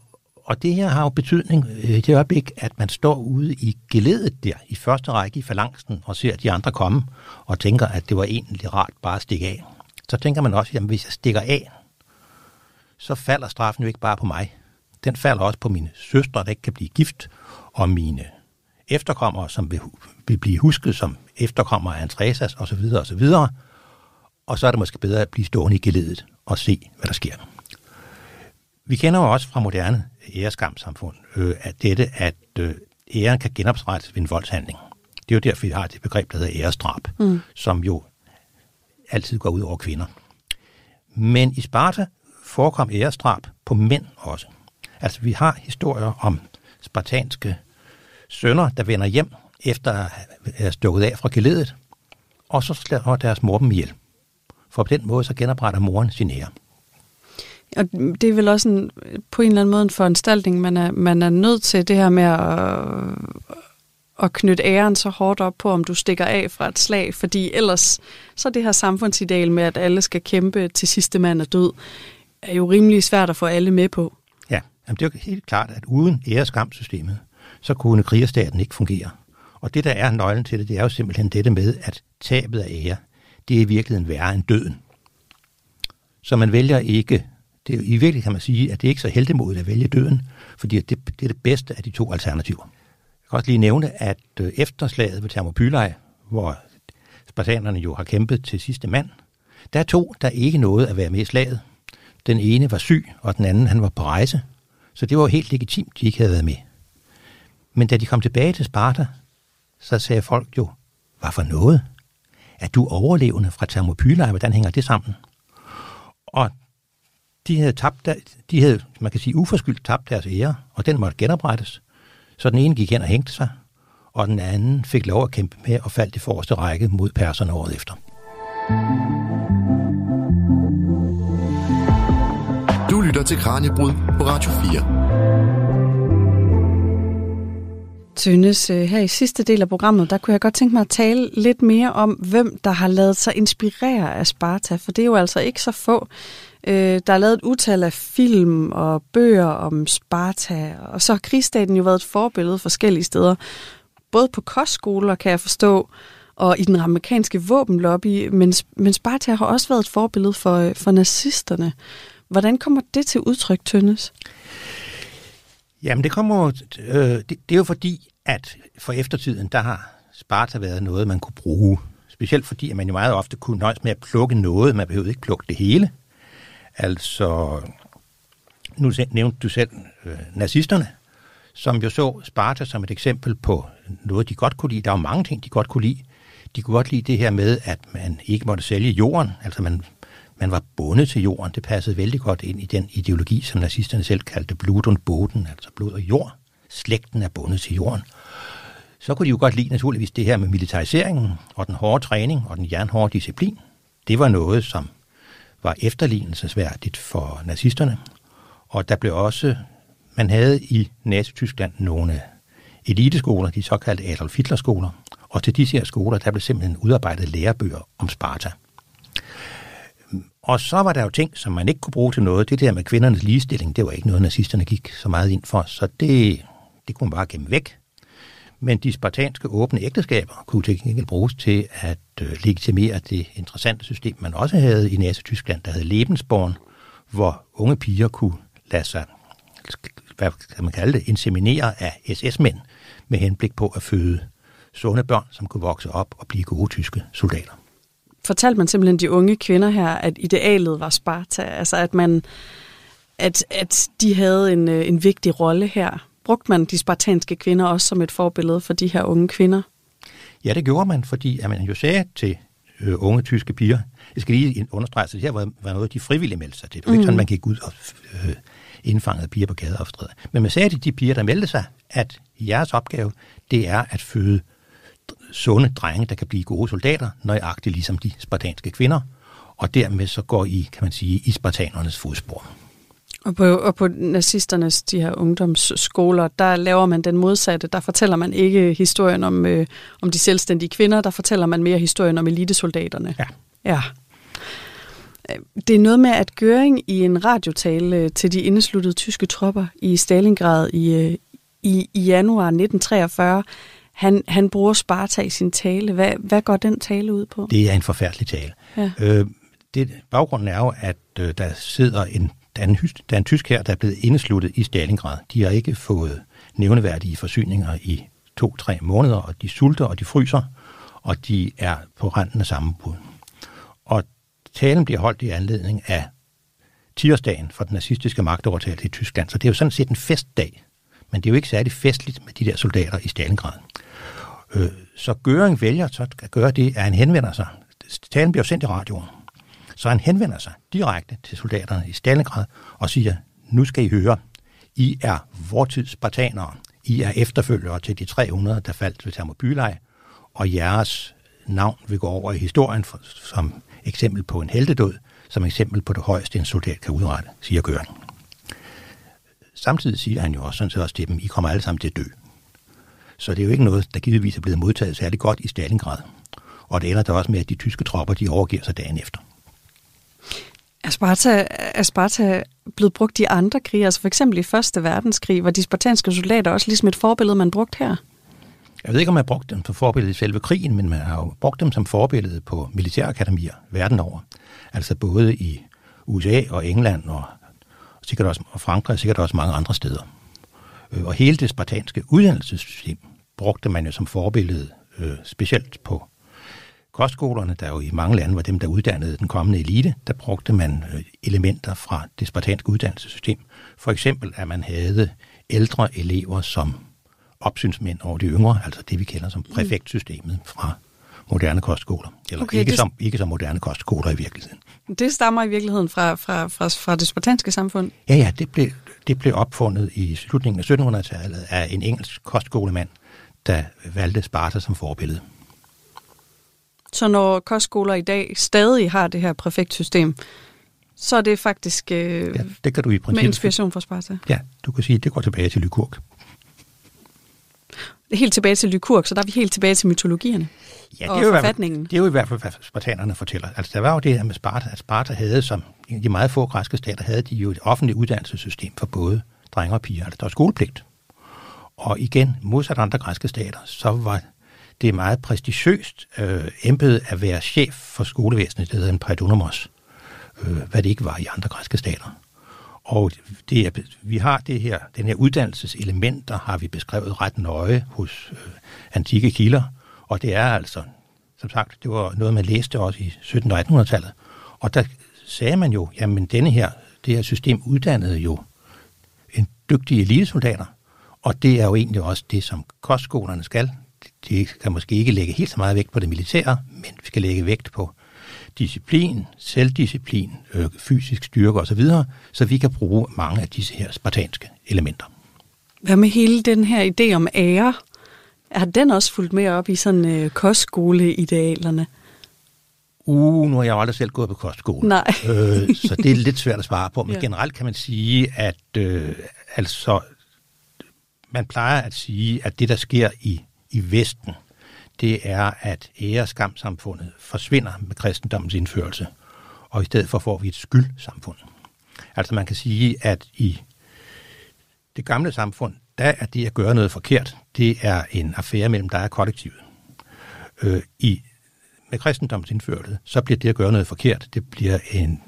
og det her har jo betydning øh, i det øjeblik, at man står ude i geledet der, i første række i falangsten, og ser de andre komme, og tænker, at det var egentlig rart bare at stikke af. Så tænker man også, at hvis jeg stikker af, så falder straffen jo ikke bare på mig. Den falder også på mine søstre, der ikke kan blive gift, og mine efterkommere, som vil, vil blive husket som efterkommere af Andreas osv. osv. Og så er det måske bedre at blive stående i geledet og se, hvad der sker. Vi kender jo også fra moderne æreskamsamfund, øh, at dette, at øh, æren kan genoprettes ved en voldshandling. Det er jo derfor, vi har det begreb, der hedder æresdrab, mm. som jo altid går ud over kvinder. Men i Sparta forekom æresdrab på mænd også. Altså, vi har historier om spartanske sønner, der vender hjem efter at have stukket af fra geledet, og så slår deres mor dem ihjel. For på den måde så genopretter moren sin ære. Og det er vel også en, på en eller anden måde en foranstaltning, man er, man er nødt til det her med at, at knytte æren så hårdt op på, om du stikker af fra et slag, fordi ellers så det her samfundsideal med, at alle skal kæmpe til sidste mand er død, er jo rimelig svært at få alle med på. Ja, Jamen, det er jo helt klart, at uden æreskamsystemet, så kunne krigerstaten ikke fungere. Og det, der er nøglen til det, det er jo simpelthen dette med, at tabet af ære, det er i virkeligheden værre end døden. Så man vælger ikke det er, I virkeligheden kan man sige, at det er ikke så heldemodigt at vælge døden, fordi det, det er det bedste af de to alternativer. Jeg kan også lige nævne, at øh, efter slaget ved Thermopylae, hvor spartanerne jo har kæmpet til sidste mand, der er to, der ikke nåede at være med i slaget. Den ene var syg, og den anden han var på rejse, så det var jo helt legitimt, de ikke havde været med. Men da de kom tilbage til Sparta, så sagde folk jo, hvad for noget? Er du overlevende fra Thermopylae? Hvordan hænger det sammen? Og de havde, tabt, de havde, man kan sige, uforskyldt tabt deres ære, og den måtte genoprettes. Så den ene gik hen og hængte sig, og den anden fik lov at kæmpe med og faldt i forreste række mod perserne året efter. Du lytter til Kranjebrud på Radio 4. Tønnes, øh, her i sidste del af programmet, der kunne jeg godt tænke mig at tale lidt mere om, hvem der har lavet sig inspirere af Sparta, for det er jo altså ikke så få. Øh, der er lavet et utal af film og bøger om Sparta, og så har krigsstaten jo været et forbillede forskellige steder. Både på kostskoler, kan jeg forstå, og i den amerikanske våbenlobby, men, men Sparta har også været et forbillede for, øh, for nazisterne. Hvordan kommer det til udtryk, Tønnes? Jamen, det kommer øh, det, det er jo fordi, at for eftertiden, der har Sparta været noget, man kunne bruge. Specielt fordi, at man jo meget ofte kunne nøjes med at plukke noget. Man behøvede ikke plukke det hele. Altså, nu nævnte du selv øh, nazisterne, som jo så Sparta som et eksempel på noget, de godt kunne lide. Der var mange ting, de godt kunne lide. De kunne godt lide det her med, at man ikke måtte sælge jorden. Altså, man, man var bundet til jorden. Det passede vældig godt ind i den ideologi, som nazisterne selv kaldte blod und boden, altså blod og jord. Slægten er bundet til jorden. Så kunne de jo godt lide naturligvis det her med militariseringen og den hårde træning og den jernhårde disciplin. Det var noget, som var efterlignelsesværdigt for nazisterne. Og der blev også, man havde i Nazi-Tyskland nogle eliteskoler, de såkaldte Adolf Hitler-skoler, og til disse her skoler, der blev simpelthen udarbejdet lærebøger om Sparta. Og så var der jo ting, som man ikke kunne bruge til noget. Det der med kvindernes ligestilling, det var ikke noget, nazisterne gik så meget ind for, så det, det kunne man bare gemme væk. Men de spartanske åbne ægteskaber kunne til gengæld bruges til at øh, legitimere det interessante system, man også havde i Nazi-Tyskland, der hed Lebensborn, hvor unge piger kunne lade sig, hvad kan man kalde det, inseminere af SS-mænd med henblik på at føde sunde børn, som kunne vokse op og blive gode tyske soldater. Fortalte man simpelthen de unge kvinder her, at idealet var Sparta, altså at man at, at de havde en, øh, en vigtig rolle her brugte man de spartanske kvinder også som et forbillede for de her unge kvinder? Ja, det gjorde man, fordi at man jo sagde til øh, unge tyske piger. Jeg skal lige understrege, at det her var, var noget, de frivillige meldte sig til. Det var mm. ikke sådan, man gik ud og øh, indfangede piger på gader og stræder. Men man sagde til de piger, der meldte sig, at jeres opgave, det er at føde sunde drenge, der kan blive gode soldater, nøjagtigt ligesom de spartanske kvinder. Og dermed så går I, kan man sige, i spartanernes fodspor. Og på, og på nazisternes, de her ungdomsskoler, der laver man den modsatte. Der fortæller man ikke historien om, øh, om de selvstændige kvinder, der fortæller man mere historien om elitesoldaterne. Ja. Ja. Det er noget med, at Göring i en radiotale til de indesluttede tyske tropper i Stalingrad i, øh, i, i januar 1943, han, han bruger Sparta i sin tale. Hvad, hvad går den tale ud på? Det er en forfærdelig tale. Ja. Øh, det, baggrunden er jo, at øh, der sidder en der er, en, der er en tysk her, der er blevet indesluttet i Stalingrad. De har ikke fået nævneværdige forsyninger i to-tre måneder, og de sulter, og de fryser, og de er på randen af sammenbrud. Og talen bliver holdt i anledning af tirsdagen for den nazistiske magtovertagelse i Tyskland. Så det er jo sådan set en festdag, men det er jo ikke særlig festligt med de der soldater i Stalingrad. Øh, så Göring vælger så at gøre det, at han henvender sig. Talen bliver sendt i radioen. Så han henvender sig direkte til soldaterne i Stalingrad og siger, nu skal I høre, I er vortids spartanere. I er efterfølgere til de 300, der faldt ved Thermopylæ, og jeres navn vil gå over i historien for, som eksempel på en heldedød, som eksempel på det højeste, en soldat kan udrette, siger Gøring. Samtidig siger han jo også sådan set også til dem, I kommer alle sammen til at dø. Så det er jo ikke noget, der givetvis er blevet modtaget særlig godt i Stalingrad. Og det ender da også med, at de tyske tropper, de overgiver sig dagen efter. Er Sparta, er Sparta blevet brugt i andre krige, altså for eksempel i Første Verdenskrig, var de spartanske soldater også ligesom et forbillede, man brugt her? Jeg ved ikke, om man har brugt dem som forbillede i selve krigen, men man har jo brugt dem som forbillede på militærakademier verden over. Altså både i USA og England og sikkert også og Frankrig og sikkert også mange andre steder. Øh, og hele det spartanske uddannelsessystem brugte man jo som forbillede, øh, specielt på kostskolerne, der jo i mange lande var dem, der uddannede den kommende elite, der brugte man øh, elementer fra det spartanske uddannelsessystem. For eksempel, at man havde ældre elever som opsynsmænd over de yngre, altså det, vi kender som præfektsystemet fra moderne kostskoler. Eller okay, ikke, det... som, ikke som moderne kostskoler i virkeligheden. Det stammer i virkeligheden fra, fra, fra, fra det spartanske samfund? Ja, ja, det blev, det blev opfundet i slutningen af 1700-tallet af en engelsk kostskolemand, der valgte Sparta som forbillede. Så når kostskoler i dag stadig har det her præfektsystem, så er det faktisk øh, ja, det kan du i med inspiration fra Sparta? Ja, du kan sige, at det går tilbage til Lykurg. Helt tilbage til Lykurg, så der er vi helt tilbage til mytologierne ja, det og er jo forfatningen. det er jo i hvert fald, hvad spartanerne fortæller. Altså, der var jo det her med Sparta, at Sparta havde, som de meget få græske stater, havde de jo et offentligt uddannelsessystem for både drenge og piger. Altså, der var skolepligt. Og igen, modsat andre græske stater, så var det meget prestigiøst øh, embede at være chef for skolevæsenet, det hedder en paidonomos, øh, hvad det ikke var i andre græske stater. Og det er, vi har det her, den her uddannelseselementer har vi beskrevet ret nøje hos øh, antikke kilder, og det er altså, som sagt, det var noget, man læste også i 1700- og 1800-tallet, og der sagde man jo, jamen denne her, det her system uddannede jo en dygtige elitesoldater, og det er jo egentlig også det, som kostskolerne skal. De kan måske ikke lægge helt så meget vægt på det militære, men vi skal lægge vægt på disciplin, selvdisciplin, øh, fysisk styrke osv., så, så vi kan bruge mange af disse her spartanske elementer. Hvad med hele den her idé om ære? Er den også fulgt med op i sådan øh, kostskoleidealerne? Uh, nu har jeg jo aldrig selv gået på kostskole. Nej. øh, så det er lidt svært at svare på. Men ja. generelt kan man sige, at øh, altså, man plejer at sige, at det, der sker i i Vesten, det er, at æreskamsamfundet forsvinder med kristendommens indførelse, og i stedet for får vi et skyldsamfund. Altså man kan sige, at i det gamle samfund, der er det at gøre noget forkert, det er en affære mellem dig og kollektivet. Øh, i, med kristendommens indførelse, så bliver det at gøre noget forkert, det bliver en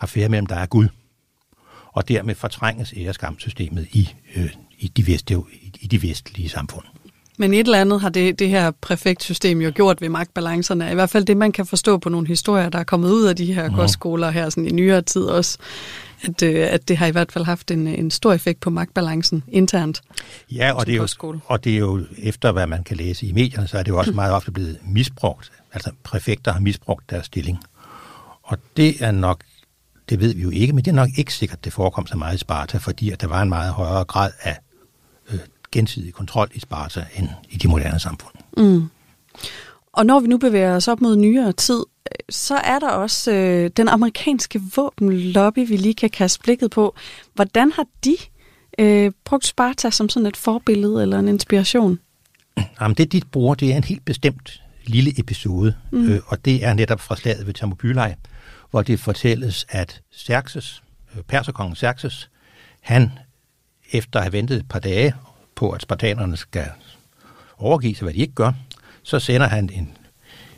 affære mellem dig og Gud. Og dermed fortrænges æreskamsystemet i, øh, i, de vestlige, i de vestlige samfund. Men et eller andet har det, det her præfektsystem jo gjort ved magtbalancerne. I hvert fald det, man kan forstå på nogle historier, der er kommet ud af de her mm. kostskoler her sådan i nyere tid også. At, øh, at det har i hvert fald haft en, en stor effekt på magtbalancen internt. Ja, og det, er jo, og det er jo efter, hvad man kan læse i medierne, så er det jo også meget ofte blevet misbrugt. altså præfekter har misbrugt deres stilling. Og det er nok, det ved vi jo ikke, men det er nok ikke sikkert, det forekom så meget i Sparta, fordi at der var en meget højere grad af øh, gensidig kontrol i Sparta end i de moderne samfund. Mm. Og når vi nu bevæger os op mod nyere tid, så er der også øh, den amerikanske våbenlobby, vi lige kan kaste blikket på. Hvordan har de øh, brugt Sparta som sådan et forbillede eller en inspiration? Jamen det, de bruger, det er en helt bestemt lille episode, mm. øh, og det er netop fra slaget ved Thermopylae, hvor det fortælles, at Xerxes, øh, perserkongen Xerxes, han efter at have ventet et par dage på, at spartanerne skal overgive sig, hvad de ikke gør, så sender han en,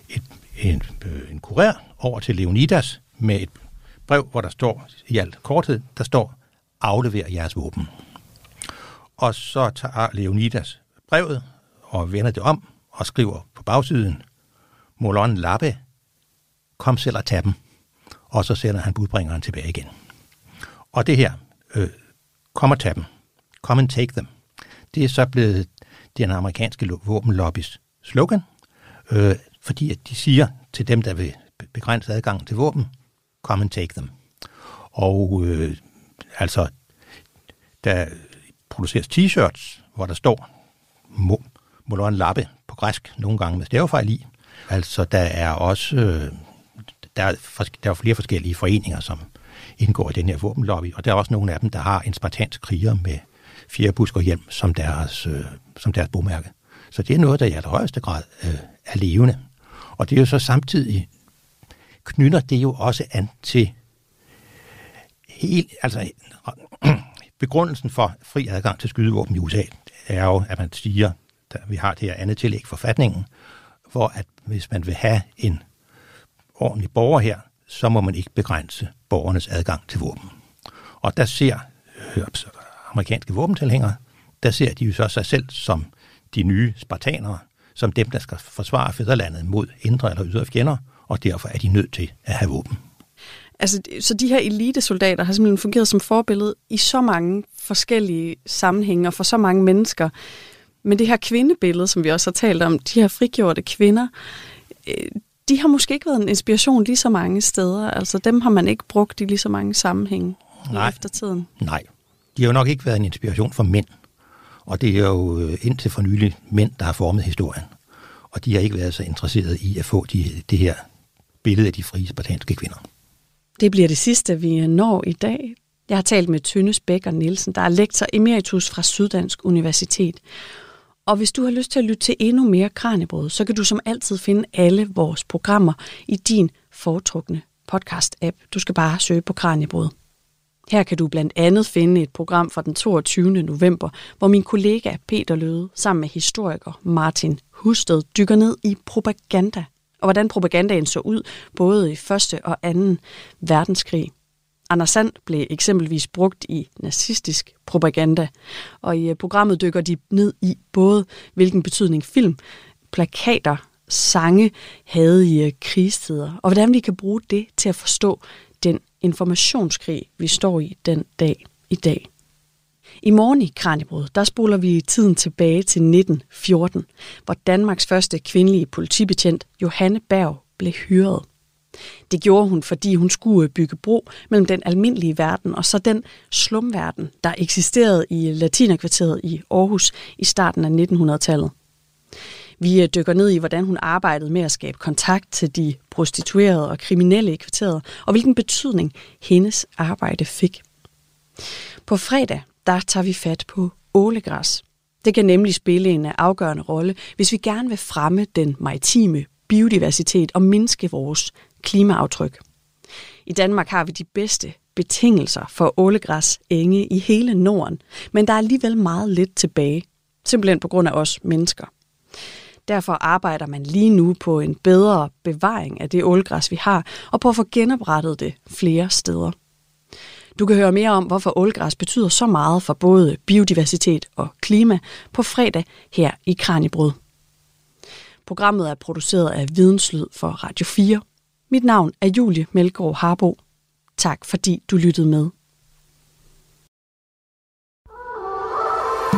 et, en, øh, en kurér over til Leonidas med et brev, hvor der står i alt korthed, der står, aflever jeres våben. Og så tager Leonidas brevet og vender det om og skriver på bagsiden, Molon Lappe, kom selv og tag dem. Og så sender han budbringeren tilbage igen. Og det her, øh, kom og tag dem, come and take them, det er så blevet den amerikanske våbenlobbys slogan, øh, fordi at de siger til dem, der vil begrænse adgang til våben, come and take them. Og øh, altså, der produceres t-shirts, hvor der står Molon Lappe på græsk, nogle gange med stavefejl i. Altså, der er også øh, der, er, der er flere forskellige foreninger, som indgår i den her våbenlobby, og der er også nogle af dem, der har en spartansk kriger med fjerbusker hjem som deres, øh, som deres bomærke. Så det er noget, der i allerhøjeste grad øh, er levende. Og det er jo så samtidig, knytter det jo også an til helt, altså begrundelsen for fri adgang til skydevåben i USA er jo, at man siger, at vi har det her andet tillæg forfatningen, hvor at hvis man vil have en ordentlig borger her, så må man ikke begrænse borgernes adgang til våben. Og der ser øh, amerikanske våbentilhængere, der ser de jo så sig selv som de nye spartanere, som dem, der skal forsvare fædrelandet mod indre eller ydre fjender, og derfor er de nødt til at have våben. Altså, så de her elitesoldater har simpelthen fungeret som forbillede i så mange forskellige sammenhænge og for så mange mennesker. Men det her kvindebillede, som vi også har talt om, de her frigjorte kvinder, øh, de har måske ikke været en inspiration lige så mange steder. Altså dem har man ikke brugt i lige så mange sammenhænge Nej. i eftertiden. Nej, de har jo nok ikke været en inspiration for mænd. Og det er jo øh, indtil for nylig mænd, der har formet historien. Og de har ikke været så interesserede i at få de, det her billede af de frie spartanske kvinder. Det bliver det sidste, vi øh, når i dag. Jeg har talt med Tønnes Bækker Nielsen, der er lektor emeritus fra Syddansk Universitet. Og hvis du har lyst til at lytte til endnu mere Kranjebrød, så kan du som altid finde alle vores programmer i din foretrukne podcast-app. Du skal bare søge på Kranjebrød. Her kan du blandt andet finde et program fra den 22. november, hvor min kollega Peter Løde sammen med historiker Martin Husted dykker ned i propaganda, og hvordan propagandaen så ud både i første og anden verdenskrig. Anders Sand blev eksempelvis brugt i nazistisk propaganda, og i øh, programmet dykker de ned i både, hvilken betydning film, plakater, sange havde i øh, krigstider, og hvordan vi kan bruge det til at forstå informationskrig, vi står i den dag i dag. I morgen i Kranjebrud, der spoler vi tiden tilbage til 1914, hvor Danmarks første kvindelige politibetjent, Johanne Berg, blev hyret. Det gjorde hun, fordi hun skulle bygge bro mellem den almindelige verden og så den slumverden, der eksisterede i latinerkvarteret i Aarhus i starten af 1900-tallet. Vi øh, dykker ned i, hvordan hun arbejdede med at skabe kontakt til de prostituerede og kriminelle i kvarteret, og hvilken betydning hendes arbejde fik. På fredag, der tager vi fat på ålegræs. Det kan nemlig spille en øh, afgørende rolle, hvis vi gerne vil fremme den maritime biodiversitet og mindske vores klimaaftryk. I Danmark har vi de bedste betingelser for ålegræs enge i hele Norden, men der er alligevel meget lidt tilbage, simpelthen på grund af os mennesker. Derfor arbejder man lige nu på en bedre bevaring af det ålgræs, vi har, og på at få genoprettet det flere steder. Du kan høre mere om, hvorfor ålgræs betyder så meget for både biodiversitet og klima på fredag her i Kranjebrud. Programmet er produceret af Videnslyd for Radio 4. Mit navn er Julie Melgaard Harbo. Tak fordi du lyttede med.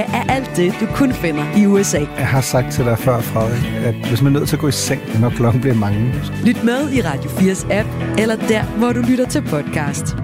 er alt det, du kun finder i USA. Jeg har sagt til dig før, Frederik, at hvis man er nødt til at gå i seng, når klokken bliver mange. Lyt med i Radio 4's app, eller der, hvor du lytter til podcast.